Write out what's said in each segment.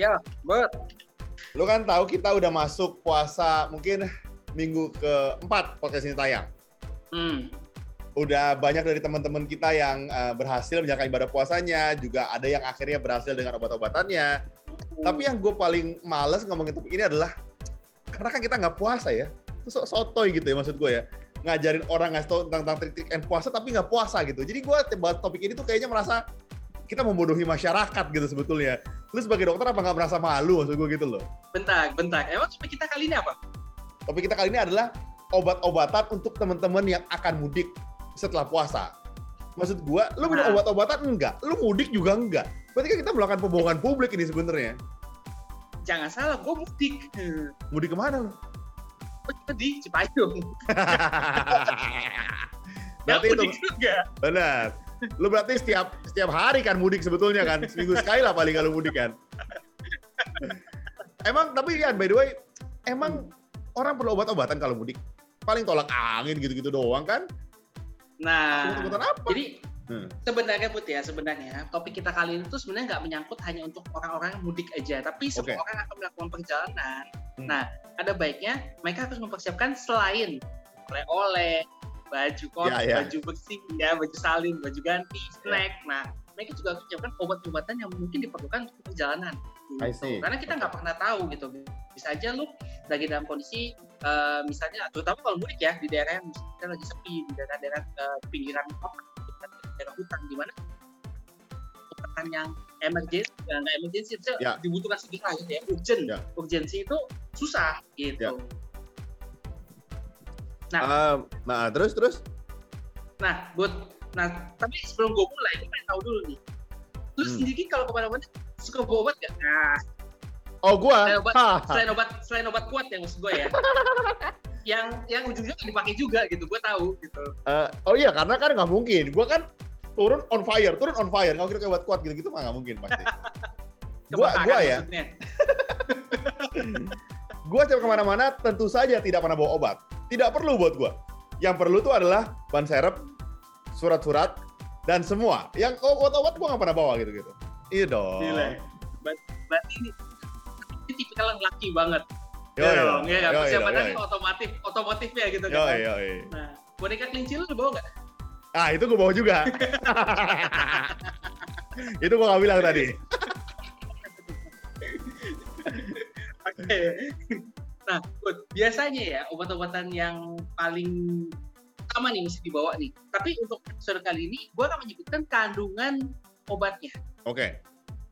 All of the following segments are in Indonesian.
Ya, buat. Lu kan tahu kita udah masuk puasa mungkin minggu keempat podcast ini tayang. Hmm. Udah banyak dari teman-teman kita yang uh, berhasil menjalankan ibadah puasanya, juga ada yang akhirnya berhasil dengan obat-obatannya. Tapi yang gue paling males ngomongin topik ini adalah karena kan kita nggak puasa ya, itu so sotoy gitu ya maksud gue ya ngajarin orang ngasih tau tentang, tentang trik-trik and puasa tapi nggak puasa gitu. Jadi gue bahas topik ini tuh kayaknya merasa kita membodohi masyarakat gitu sebetulnya. Lu sebagai dokter apa nggak merasa malu maksud gue gitu loh? Bentar, bentar. Emang topik kita kali ini apa? Topik kita kali ini adalah obat-obatan untuk teman-teman yang akan mudik setelah puasa. Maksud gue, lu minum Nah. obat-obatan enggak, lu mudik juga enggak. Berarti kan kita melakukan pembohongan publik ini sebenarnya. Jangan salah, gue mudik. Mudik ke mana lu? Di Cipayung. berarti itu juga. benar. Lu berarti setiap setiap hari kan mudik sebetulnya kan, seminggu sekali lah paling kalau mudik kan. emang tapi ya by the way, emang orang perlu obat-obatan kalau mudik? Paling tolak angin gitu-gitu doang kan? Nah, Obat-obatan apa? jadi Hmm. sebenarnya Put ya, sebenarnya topik kita kali ini tuh sebenarnya nggak menyangkut hanya untuk orang-orang yang mudik aja, tapi semua orang akan melakukan perjalanan. Hmm. Nah, ada baiknya mereka harus mempersiapkan selain oleh-oleh, baju kotor, Ya, ya. baju bersih, ya, baju salin, baju ganti, snack. Nah, mereka juga menyiapkan obat-obatan yang mungkin diperlukan untuk perjalanan. Gitu. Karena kita nggak pernah tahu gitu. Bisa aja lu lagi dalam kondisi eh, misalnya, terutama kalau mudik ya di daerah yang misalnya lagi sepi, di daerah-daerah eh, pinggiran kota, daerah hutan, di mana obatan yang emergency, ya, nggak emergency, itu Ya. dibutuhkan segera gitu ya, urgent. Ya. Urgency itu susah gitu. Ya. Nah. Ah, nah, terus terus Nah, buat nah tapi sebelum gue mulai, gue pengen tahu dulu nih. Lu Hmm. sendiri kalau ke mana-mana suka bawa obat gak? Nah, Oh gua. Selain obat, selain obat, selain obat kuat ya maksud gue ya. yang yang ujungnya nggak dipakai juga gitu, gue tahu gitu. Eh, oh iya karena kan nggak mungkin. Gua kan turun on fire, turun on fire. Kalau kira buat kuat gitu-gitu mah nggak mungkin pasti. gua gua ya, gua setiap ke mana-mana tentu saja tidak pernah bawa obat. Tidak perlu buat gua. Yang perlu tuh adalah ban serep, surat-surat, dan semua. Yang obat-obat gua nggak pernah bawa gitu-gitu. Iya dong. Gila. Ber- Berarti ini, ini tipikal yang laki banget. Yo, ya yo, dong, ya kan? yo, yo, otomotif, otomotif ya gitu Yo, kan. yo, yo. Nah, boneka kelinci lu bawa nggak? Ah itu gua bawa juga. itu gua nggak bilang tadi. Oke. Nah, Bud, biasanya ya obat-obatan yang paling utama nih mesti dibawa nih. Tapi untuk episode kali ini, gue akan menyebutkan kandungan obatnya. Oke.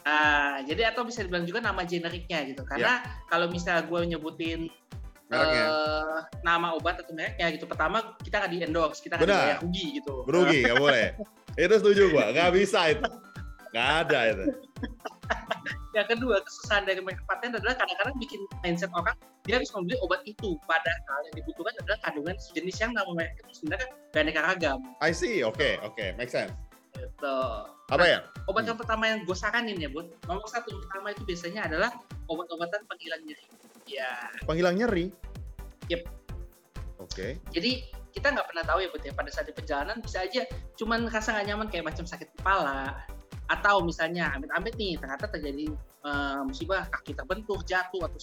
Ah, jadi atau bisa dibilang juga nama generiknya gitu. Karena kalau misalnya gue nyebutin Mereknya. eh, nama obat atau mereknya gitu, pertama kita nggak di endorse, kita nggak dibayar rugi gitu. Berugi, nggak boleh. Itu setuju gua. Nggak bisa itu. Nggak ada itu. Yang kedua, kesusahan dari merek paten adalah kadang-kadang bikin mindset orang dia harus membeli obat itu. Padahal yang dibutuhkan adalah kandungan sejenis yang nama merek itu sebenarnya beraneka ragam. I see. Oke, oke. Make sense. Gitu. Apa ya? Obat Hmm. yang pertama yang gue saranin ya, Bud. Nomor satu pertama itu biasanya adalah obat-obatan penghilang nyeri. Ya, Penghilang nyeri. Yep. Oke. jadi kita nggak pernah tahu ya, Bud ya. Pada saat di perjalanan bisa aja cuman rasa nggak nyaman kayak macam sakit kepala atau misalnya amit-amit nih ternyata terjadi eh, musibah kaki terbentur jatuh atau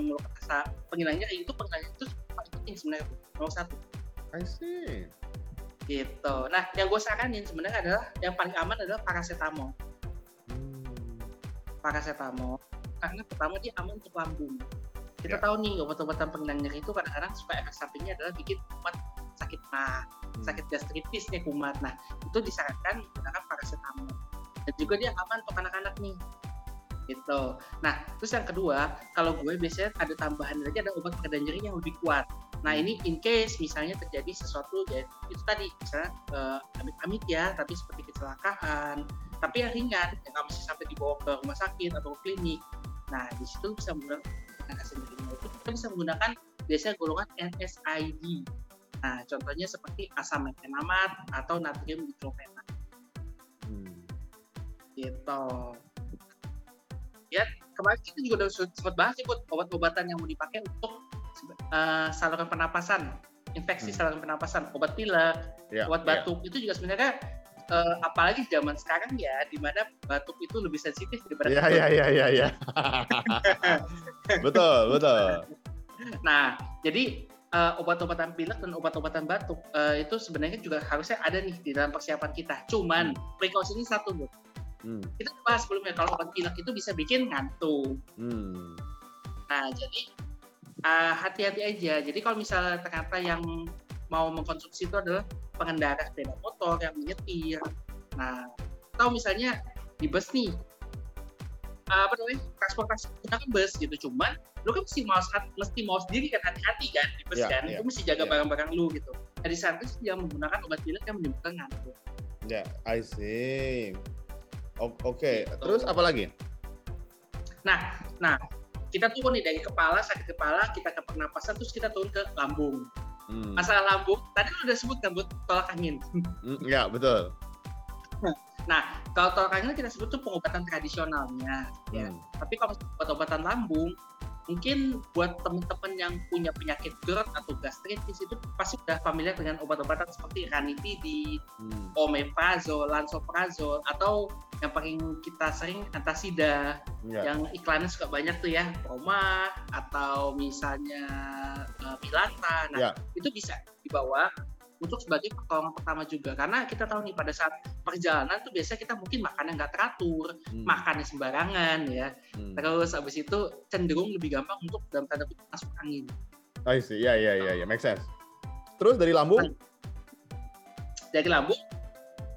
melukai rasa penghilang nyeri itu penghilang nyeri itu paling penting sebenarnya nomor satu I see. gitu. Nah, yang gue saranin sebenarnya adalah yang paling aman adalah paracetamol. Hmm. paracetamol karena pertama dia aman untuk lambung. Kita Ya. tahu nih obat-obatan penghilang nyeri itu kadang-kadang supaya efek sampingnya adalah bikin kumat sakit mah, Hmm. sakit gastritis nih kumat. Nah itu disarankan menggunakan paracetamol. Dan juga dia aman untuk anak-anak nih. Gitu. Nah terus yang kedua kalau gue biasanya ada tambahan lagi ada obat pereda nyeri yang lebih kuat. Nah ini in case misalnya terjadi sesuatu ya itu tadi misalnya eh, amit-amit ya tapi seperti kecelakaan tapi yang ringan yang nggak mesti sampai dibawa ke rumah sakit atau ke klinik nah di situ bisa menggunakan nyerinya itu kita bisa menggunakan biasanya golongan NSAID nah contohnya seperti asam methenamate atau natrium diclofenac Hmm. Gitu ya kemarin kita juga udah sempat bahas sih obat-obatan yang mau dipakai untuk eh, saluran pernapasan infeksi Hmm. saluran pernapasan obat pilek Ya, obat ya. batuk itu juga sebenarnya uh, apalagi zaman sekarang ya, di mana batuk itu lebih sensitif daripada Iya, iya, iya, iya, iya. betul, betul. Nah, jadi uh, obat-obatan pilek dan obat-obatan batuk uh, itu sebenarnya juga harusnya ada nih di dalam persiapan kita. Cuman hmm. precaution satu, Bu. Hmm. Kita bahas sebelumnya kalau obat pilek itu bisa bikin ngantuk. Hmm. Nah, jadi uh, hati-hati aja. Jadi kalau misalnya ternyata yang mau mengkonsumsi itu adalah pengendara sepeda motor yang menyetir. Nah, atau misalnya di bus nih, apa namanya transportasi menggunakan bus gitu cuman lu kan mesti mau mesti mau sendiri kan hati-hati kan di bus yeah, kan yeah, lu mesti jaga barang barang-barang lu gitu dari saat itu yang menggunakan obat pilek yang menimbulkan ngantuk ya yeah, I see oke okay. gitu. terus apa lagi nah nah kita turun nih dari kepala sakit kepala kita ke pernapasan terus kita turun ke lambung hmm. masalah lambung tadi lu udah sebut kan buat tolak angin mm, ya betul Nah, kalau tolak angin kita sebut tuh pengobatan tradisionalnya, ya. hmm. ya. Tapi kalau obat-obatan lambung, mungkin buat teman-teman yang punya penyakit GERD atau gastritis itu pasti sudah familiar dengan obat-obatan seperti ranitidin, hmm. omeprazol, lansoprazol, atau yang paling kita sering antasida, yeah. yang iklannya suka banyak tuh ya, Roma atau misalnya uh, Milata. Nah, yeah. itu bisa dibawa untuk sebagai pertolongan pertama juga karena kita tahu nih pada saat perjalanan tuh biasanya kita mungkin makannya nggak teratur hmm. makannya sembarangan ya hmm. terus abis itu cenderung lebih gampang untuk dalam tanda kutip masuk angin I see, ya ya ya ya, make sense. Terus dari lambung? Dari lambung,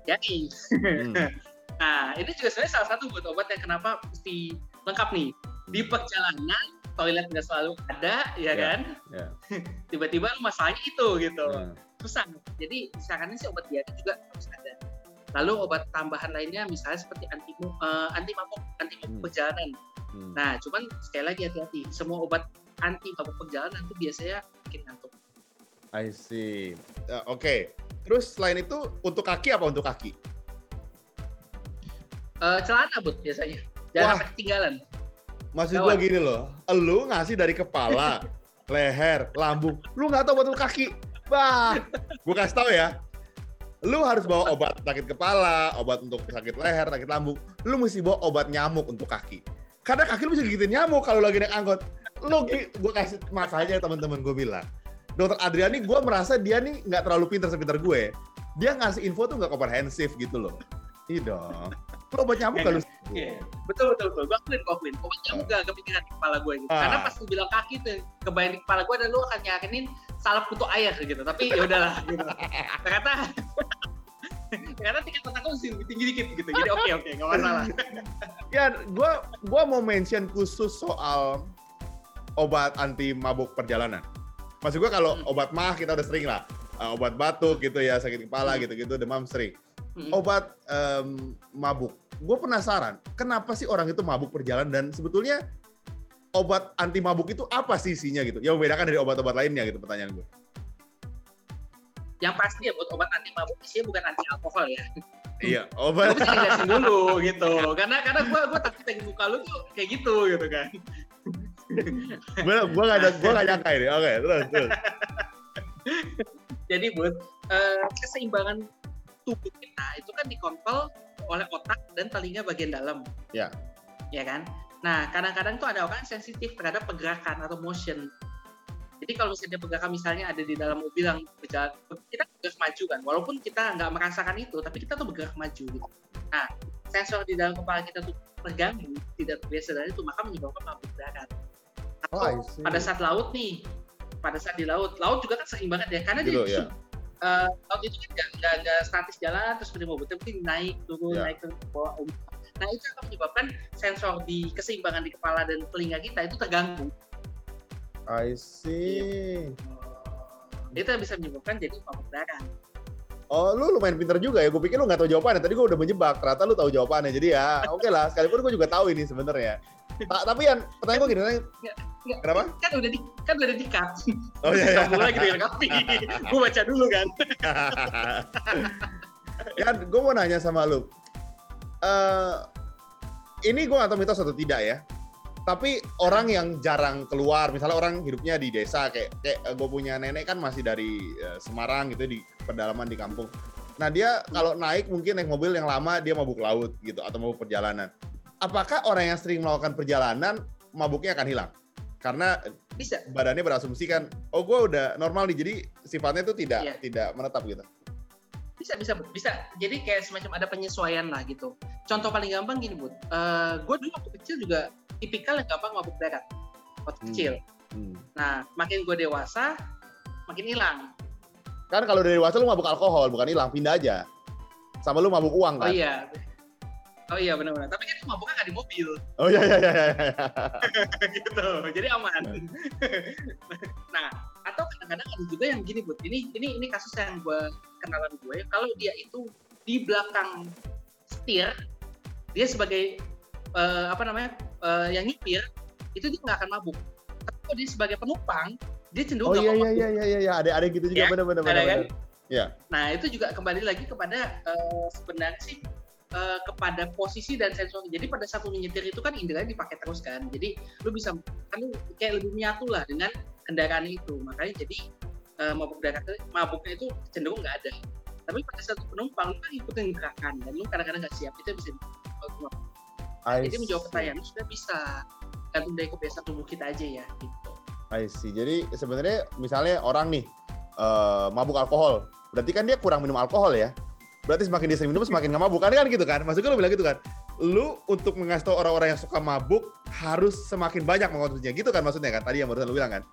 ya nih. Hmm. nah, ini juga sebenarnya salah satu buat obat yang kenapa mesti lengkap nih. Di perjalanan, toilet nggak selalu ada, ya yeah, kan? Yeah. Tiba-tiba masalahnya itu gitu. Yeah susah. Jadi misalkan sih obat diare juga harus ada. Lalu obat tambahan lainnya misalnya seperti anti uh, anti mabuk, anti mabuk hmm. perjalanan. Hmm. Nah, cuman sekali lagi hati-hati. Semua obat anti mabuk perjalanan itu biasanya bikin ngantuk. I see. Uh, Oke. Okay. Terus selain itu untuk kaki apa untuk kaki? Uh, celana bud biasanya. Jangan sampai ketinggalan. Maksud gua gini loh, lu ngasih dari kepala, leher, lambung, lu nggak tahu buat kaki. Bah, gue kasih tau ya. Lu harus bawa obat sakit kepala, obat untuk sakit leher, sakit lambung. Lu mesti bawa obat nyamuk untuk kaki. Karena kaki lu bisa gigitin nyamuk kalau lagi naik angkot. Lu, gue kasih makanya teman-teman gue bilang. Dokter Adriani, gue merasa dia nih nggak terlalu pintar sepintar gue. Dia ngasih info tuh nggak komprehensif gitu loh. Iya dong. Lo obat nyamuk kalau Iya. Betul betul betul. Gue akuin, gue akuin. Obat nyamuk gak kepikiran di kepala gue gitu. Ah. Karena pas lu bilang kaki tuh kebayang di kepala gue dan lu akan yakinin salep kutu air gitu. Tapi ya udahlah gitu. Ternyata otak sih lebih tinggi dikit gitu. Jadi oke okay, oke, okay, nggak masalah. ya, gue gua mau mention khusus soal obat anti mabuk perjalanan. Maksud gue kalau hmm. obat mah kita udah sering lah. Uh, obat batuk gitu ya, sakit kepala hmm. gitu-gitu, demam sering hmm. obat um, mabuk. Gue penasaran, kenapa sih orang itu mabuk perjalanan dan sebetulnya obat anti mabuk itu apa sih isinya gitu? Yang membedakan dari obat-obat lainnya gitu pertanyaan gue. Yang pasti ya buat obat anti mabuk isinya bukan anti alkohol ya. Iya, obat. Gue bisa dulu gitu, karena karena gue gue takut yang muka lu tuh kayak gitu gitu kan. gue gue gak ada gue gak nyangka ini. Oke, okay, terus terus. Jadi buat uh, keseimbangan tubuh kita itu kan dikontrol oleh otak dan telinga bagian dalam. Ya. Ya kan? Nah, kadang-kadang tuh ada orang sensitif terhadap pergerakan atau motion. Jadi kalau misalnya pergerakan misalnya ada di dalam mobil yang berjalan, kita bergerak maju kan, walaupun kita nggak merasakan itu, tapi kita tuh bergerak maju gitu. Nah, sensor di dalam kepala kita tuh terganggu, tidak terbiasa dari itu, maka menyebabkan mabuk darat. Atau oh, pada saat laut nih, pada saat di laut, laut juga kan sering banget ya, karena gitu, dia ya uh, laut itu kan nggak nggak statis jalan terus seperti mobil tapi naik turun yeah. naik turun bawah um. Nah itu akan menyebabkan sensor di keseimbangan di kepala dan telinga kita itu terganggu I see itu bisa menyebabkan jadi mabuk darah Oh, lu lumayan pinter juga ya. Gue pikir lu nggak tahu jawabannya. Tadi gue udah menjebak. Ternyata lu tahu jawabannya. Jadi ya, oke okay lah. Sekalipun gue juga tahu ini sebenarnya. Ta tapi yang pertanyaan gue gini, nggak, kenapa? Kan udah di kan udah di cut. Oh iya. iya. Mulai gitu ya, tapi gue baca dulu kan. ya, gue mau nanya sama lu. Uh, ini gue tahu mitos atau tidak ya. Tapi orang yang jarang keluar, misalnya orang hidupnya di desa kayak kayak gue punya nenek kan masih dari uh, Semarang gitu di pedalaman di kampung. Nah dia kalau naik mungkin naik mobil yang lama dia mabuk laut gitu atau mabuk perjalanan. Apakah orang yang sering melakukan perjalanan mabuknya akan hilang? Karena Bisa. badannya berasumsi kan, oh gue udah normal nih, jadi sifatnya itu tidak Iya. tidak menetap gitu. Bisa bisa bisa jadi kayak semacam ada penyesuaian lah gitu contoh paling gampang gini bud gue dulu waktu kecil juga tipikal yang gampang mabuk darat waktu Hmm. kecil Hmm. nah makin gue dewasa makin hilang Kan kalau dari dewasa lu mabuk alkohol, bukan hilang, pindah aja. Sama lu mabuk uang oh kan? iya oh iya benar-benar tapi kan itu mabuknya nggak di mobil Oh iya iya iya. iya, iya. gitu jadi aman nah atau kadang-kadang ada juga yang gini bud ini ini ini kasus yang gue kenalan gue kalau dia itu di belakang setir dia sebagai eh, apa namanya eh, yang nyetir itu dia nggak akan mabuk tapi kalau dia sebagai penumpang dia cenderung Oh iya iya iya iya iya, ada ada gitu juga Ya, benar benar benar. kan? Iya. Nah itu juga kembali lagi kepada eh, sebenarnya sih eh, kepada posisi dan sensor. Jadi pada saat lu nyetir itu kan indera dipakai terus kan. Jadi lu bisa kan lu kayak lebih menyatu lah dengan kendaraan itu. Makanya jadi eh, mabuk darat mabuknya itu cenderung nggak ada. Tapi pada saat lu penumpang lu kan ikutin gerakan dan lu kadang-kadang nggak siap itu bisa jadi menjawab pertanyaan sudah bisa gantung dari kebiasaan tubuh kita aja ya gitu. I see. Jadi sebenarnya misalnya orang nih eh, mabuk alkohol, berarti kan dia kurang minum alkohol ya. Berarti semakin dia sering minum semakin nggak mabuk kan kan gitu kan? Maksudnya lu bilang gitu kan? Lu untuk mengasih orang-orang yang suka mabuk harus semakin banyak mengkonsumsinya gitu kan maksudnya kan? Tadi yang barusan lu bilang kan?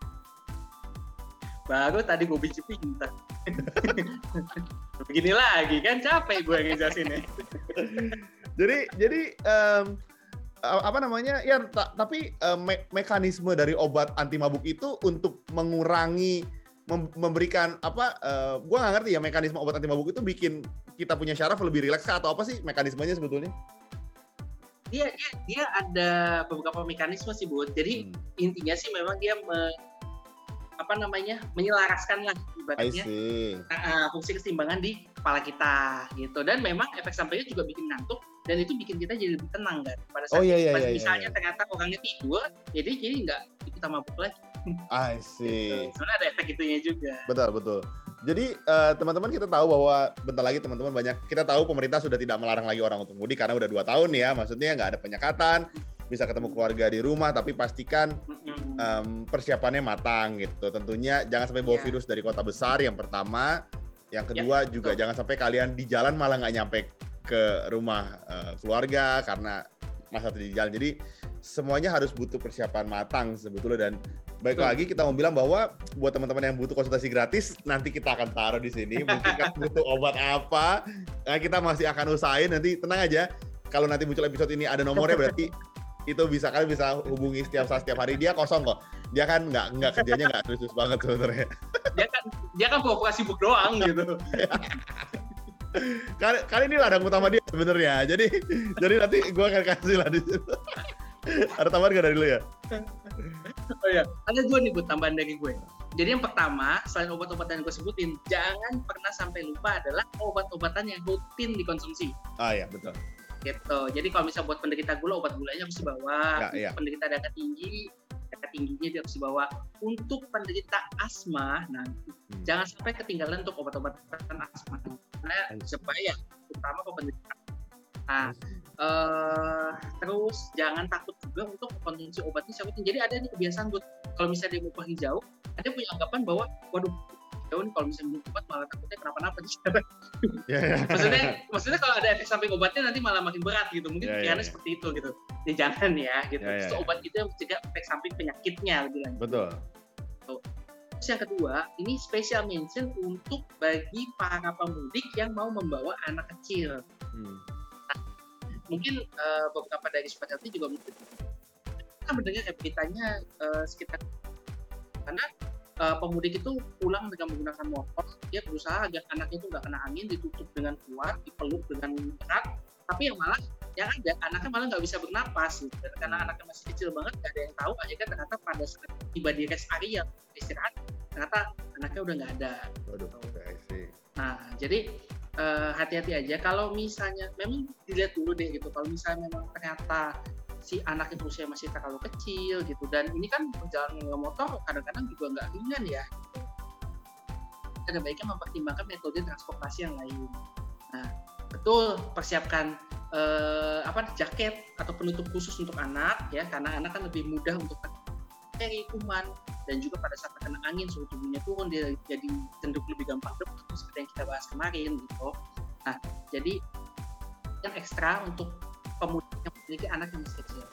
Baru tadi gue bici pintar. Begini lagi kan capek gue ngejelasinnya. Jadi jadi a- apa namanya? Ya ta- tapi em, me- mekanisme dari obat anti mabuk itu untuk mengurangi mem- memberikan apa eh, gua nggak ngerti ya mekanisme obat anti mabuk itu bikin kita punya syaraf lebih rileks atau apa sih mekanismenya sebetulnya? dia dia dia ada beberapa mekanisme sih buat jadi Hmm, intinya sih memang dia me- apa namanya menyelaraskan lah ibaratnya uh, fungsi keseimbangan di kepala kita gitu dan memang efek sampingnya juga bikin ngantuk dan itu bikin kita jadi lebih tenang kan pada Oh saat iya iya pas iya. misalnya iya. ternyata orangnya tidur jadi jadi nggak kita mabuk lagi I gitu. see. sebenarnya ada efek itunya juga Betul betul. Jadi eh, teman-teman kita tahu bahwa bentar lagi teman-teman banyak kita tahu pemerintah sudah tidak melarang lagi orang untuk mudik karena udah dua tahun ya. Maksudnya nggak ada penyekatan, bisa ketemu keluarga di rumah, tapi pastikan em, persiapannya matang gitu. Tentunya jangan sampai bawa Iya. virus dari kota besar yang pertama, yang kedua juga betul. jangan sampai kalian di jalan malah nggak nyampe ke rumah eh, keluarga karena masa di jalan. Jadi semuanya harus butuh persiapan matang sebetulnya dan baik Betul. lagi kita mau bilang bahwa buat teman-teman yang butuh konsultasi gratis nanti kita akan taruh di sini. Mungkin kan butuh obat apa, nah, kita masih akan usahain nanti tenang aja. Kalau nanti muncul episode ini ada nomornya berarti itu bisa kalian bisa hubungi setiap saat setiap hari. Dia kosong kok. Dia kan nggak nggak kerjanya nggak serius banget sebenarnya. Dia kan dia kan pura-pura sibuk doang gitu. Kali kali ini ladang utama dia sebenarnya. Jadi jadi nanti gue akan kasih lah di situ. Ada tambahan gak dari lu ya? Oh iya, ada dua nih buat tambahan dari gue. Jadi yang pertama, selain obat-obatan yang gue sebutin, jangan pernah sampai lupa adalah obat-obatan yang rutin dikonsumsi. ah ya betul Gitu. Jadi kalau misalnya buat penderita gula, obat gulanya harus dibawa. Ya, iya. Penderita darah tinggi, darah tingginya dia harus dibawa. Untuk penderita asma, nah Hmm. jangan sampai ketinggalan untuk obat-obatan asma. Karena supaya, terutama kalau penderita. Nah, eh terus jangan takut juga untuk konsumsi obatnya secara rutin. Jadi ada nih kebiasaan buat kalau misalnya dia mau pergi jauh, ada punya anggapan bahwa waduh nih kalau misalnya minum obat malah takutnya kenapa-napa ya, ya. maksudnya maksudnya kalau ada efek samping obatnya nanti malah makin berat gitu. Mungkin Ya, ya, pikirannya ya. seperti itu gitu. Ya jangan ya gitu. Ya, ya, Justru ya. obat itu yang mencegah efek samping penyakitnya lebih lanjut. Betul. Terus yang kedua ini special mention untuk bagi para pemudik yang mau membawa anak kecil. Hmm. mungkin eh, beberapa dari specialty juga mungkin. Kita mendengar kayak beritanya eh, sekitar karena eh, pemudik itu pulang dengan menggunakan motor dia berusaha agar anaknya itu nggak kena angin ditutup dengan kuat dipeluk dengan erat tapi yang malah yang ada anaknya malah nggak bisa bernapas gitu. Karena anaknya masih kecil banget nggak ada yang tahu akhirnya ternyata pada saat tiba di rest area istirahat ternyata anaknya udah nggak ada waduh. Nah, jadi eh, hati-hati aja kalau misalnya memang dilihat dulu deh gitu. Kalau misalnya memang ternyata si anak itu usia masih terlalu kecil gitu dan ini kan perjalanan dengan motor kadang-kadang juga nggak ringan ya. ada baiknya mempertimbangkan metode transportasi yang lain. Nah, betul persiapkan eh, apa jaket atau penutup khusus untuk anak ya karena anak kan lebih mudah untuk bakteri, kuman dan juga pada saat terkena angin suhu tubuhnya turun dia jadi cenderung lebih gampang demam seperti yang kita bahas kemarin gitu. Nah, jadi yang ekstra untuk pemuda yang memiliki anak yang masih kecil.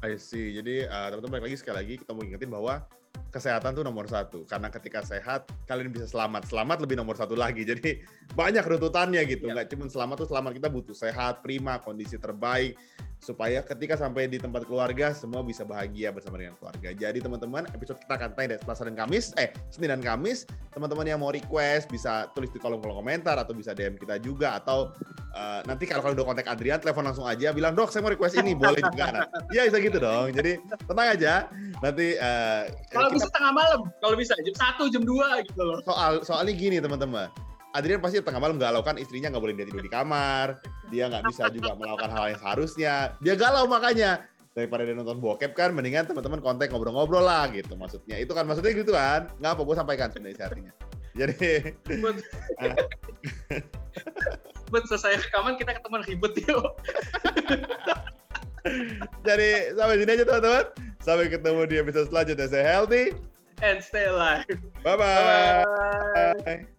I see. Jadi uh, teman-teman balik lagi sekali lagi kita mau ingetin bahwa kesehatan tuh nomor satu karena ketika sehat kalian bisa selamat selamat lebih nomor satu lagi jadi banyak runtutannya gitu Ya. nggak cuma selamat tuh selamat kita butuh sehat prima kondisi terbaik supaya ketika sampai di tempat keluarga semua bisa bahagia bersama dengan keluarga. Jadi teman-teman episode kita akan tayang dari Selasa dan Kamis eh Senin dan Kamis. Teman-teman yang mau request bisa tulis di kolom kolom komentar atau bisa DM kita juga. Atau uh, nanti kalau kalian udah kontak Adrian telepon langsung aja bilang dok saya mau request ini boleh juga. Nah, Iya bisa gitu dong. Jadi tenang aja. Nanti uh, Kalau kita- bisa tengah malam, kalau bisa jam 1, jam 2 gitu loh. soal soalnya gini teman-teman Adrian pasti tengah malam galau kan istrinya nggak boleh dia tidur di kamar. Dia nggak bisa juga melakukan hal yang seharusnya. Dia galau makanya. Daripada dia nonton bokep kan mendingan teman-teman kontak ngobrol-ngobrol lah gitu. Maksudnya itu kan maksudnya gitu kan. Nggak apa gue sampaikan sebenarnya artinya jadi Buat, buat selesai rekaman kita ketemuan ribet yuk. jadi sampai sini aja teman-teman. Sampai ketemu di episode selanjutnya. Saya healthy. And stay alive. bye bye, Bye.